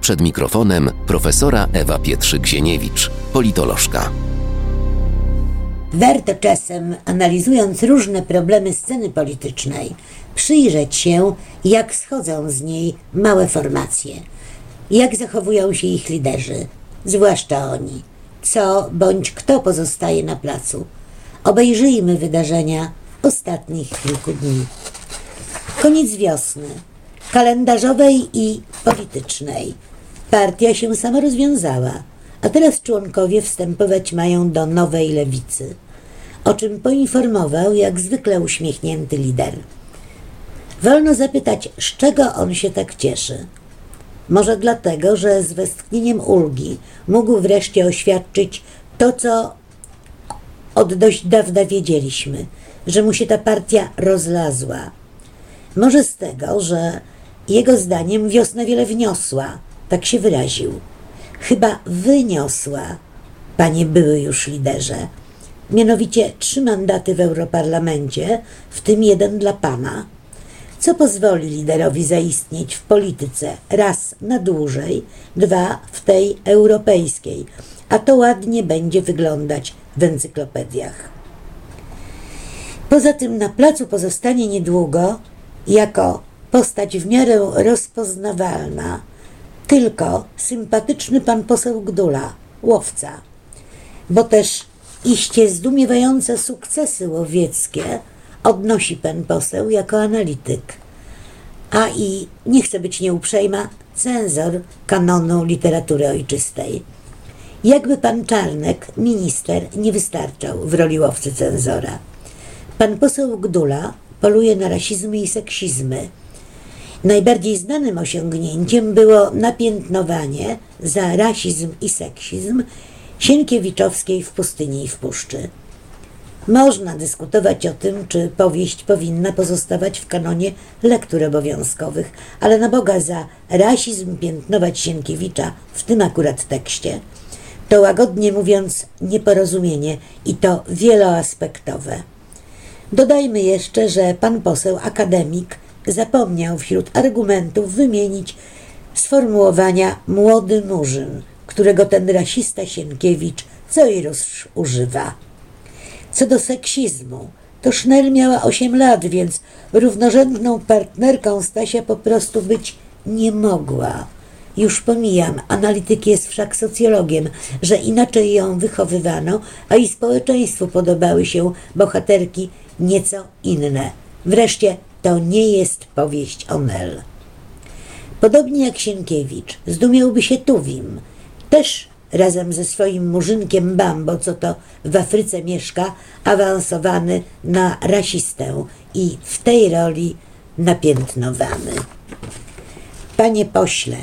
Przed mikrofonem profesora Ewa Pietrzyk-Zieniewicz, politolożka. Warto czasem, analizując różne problemy sceny politycznej, przyjrzeć się, jak schodzą z niej małe formacje, jak zachowują się ich liderzy, zwłaszcza oni, co bądź kto pozostaje na placu. Obejrzyjmy wydarzenia ostatnich kilku dni. Koniec wiosny, kalendarzowej i politycznej. Partia się sama rozwiązała, a teraz członkowie wstępować mają do nowej lewicy, o czym poinformował jak zwykle uśmiechnięty lider. Wolno zapytać, z czego on się tak cieszy. Może dlatego, że z westchnieniem ulgi mógł wreszcie oświadczyć to, co od dość dawna wiedzieliśmy, że mu się ta partia rozlazła. Może z tego, że jego zdaniem wiosna wiele wniosła, tak się wyraził. Chyba wyniosła, panie były już liderze. Mianowicie trzy mandaty w Europarlamencie, w tym jeden dla pana, co pozwoli liderowi zaistnieć w polityce raz na dłużej, dwa w tej europejskiej, a to ładnie będzie wyglądać w encyklopediach. Poza tym na placu pozostanie niedługo jako postać w miarę rozpoznawalna tylko sympatyczny pan poseł Gdula, łowca, bo też iście zdumiewające sukcesy łowieckie odnosi pan poseł jako analityk. A i, nie chcę być nieuprzejma, cenzor kanonu literatury ojczystej. Jakby pan Czarnek, minister, nie wystarczał w roli łowcy cenzora. Pan poseł Gdula poluje na rasizmy i seksizmy. Najbardziej znanym osiągnięciem było napiętnowanie za rasizm i seksizm Sienkiewiczowskiej w pustyni i w puszczy. Można dyskutować o tym, czy powieść powinna pozostawać w kanonie lektur obowiązkowych, ale na Boga za rasizm piętnować Sienkiewicza w tym akurat tekście to łagodnie mówiąc nieporozumienie i to wieloaspektowe. Dodajmy jeszcze, że pan poseł akademik zapomniał wśród argumentów wymienić sformułowania młody murzyn, którego ten rasista Sienkiewicz co i używa. Co do seksizmu, to Sznel miała 8 lat, więc równorzędną partnerką Stasia po prostu być nie mogła. Już pomijam, analityk jest wszak socjologiem, że inaczej ją wychowywano, a i społeczeństwu podobały się bohaterki nieco inne. Wreszcie to nie jest powieść o. Podobnie jak Sienkiewicz, zdumiałby się Tuwim, też razem ze swoim murzynkiem Bambo, co to w Afryce mieszka, awansowany na rasistę i w tej roli napiętnowany. Panie pośle,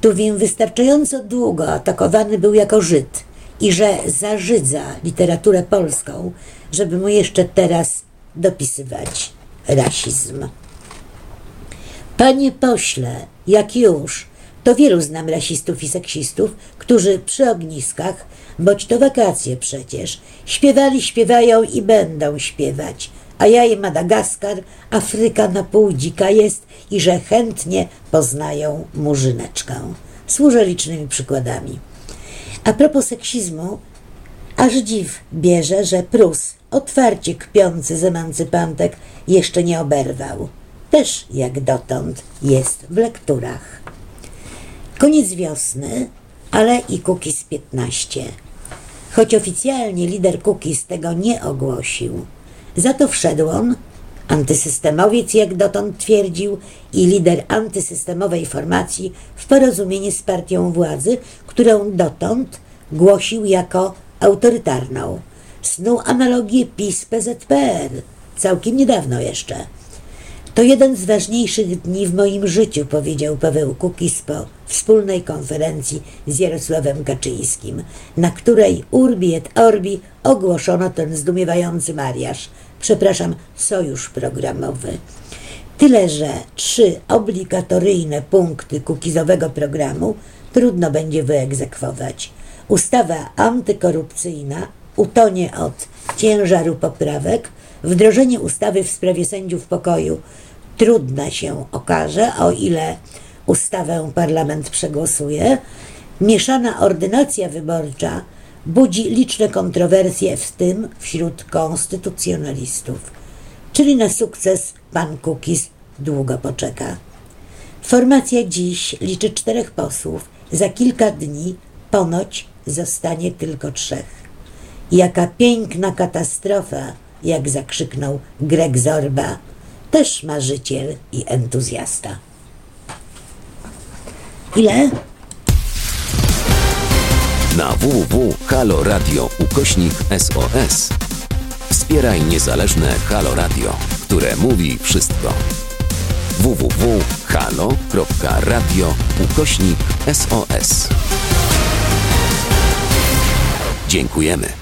Tuwim wystarczająco długo atakowany był jako Żyd i że zażydza literaturę polską, żeby mu jeszcze teraz dopisywać rasizm. Panie pośle, jak już, to wielu znam rasistów i seksistów, którzy przy ogniskach, boć to wakacje przecież, śpiewali, śpiewają i będą śpiewać, a ja i Madagaskar, Afryka na pół dzika jest i że chętnie poznają murzyneczkę. Służę licznymi przykładami. A propos seksizmu, aż dziw bierze, że Prus, otwarcie kpiący z emancypantek, jeszcze nie oberwał. Też jak dotąd jest w lekturach. Koniec wiosny, ale i Kukiz 15. Choć oficjalnie lider Kukiz tego nie ogłosił, za to wszedł on, antysystemowiec jak dotąd twierdził i lider antysystemowej formacji w porozumienie z partią władzy, którą dotąd głosił jako autorytarną. Snuł analogię PiS-PZPR, całkiem niedawno jeszcze. To jeden z ważniejszych dni w moim życiu, powiedział Paweł Kukiz po wspólnej konferencji z Jarosławem Kaczyńskim, na której Urbi et Orbi ogłoszono ten zdumiewający mariaż, przepraszam, sojusz programowy. Tyle, że trzy obligatoryjne punkty kukizowego programu trudno będzie wyegzekwować. Ustawa antykorupcyjna utonie od ciężaru poprawek, wdrożenie ustawy w sprawie sędziów pokoju trudna się okaże, o ile ustawę parlament przegłosuje, mieszana ordynacja wyborcza budzi liczne kontrowersje, w tym wśród konstytucjonalistów. Czyli na sukces pan Kukis długo poczeka. Formacja dziś liczy czterech posłów, za kilka dni ponoć zostanie tylko trzech. Jaka piękna katastrofa, jak zakrzyknął Greg Zorba, też marzyciel i entuzjasta. Ile? Na www.haloradio ukośnik SOS wspieraj niezależne Halo Radio, które mówi wszystko. www.halo.radio ukośnik SOS Dziękujemy.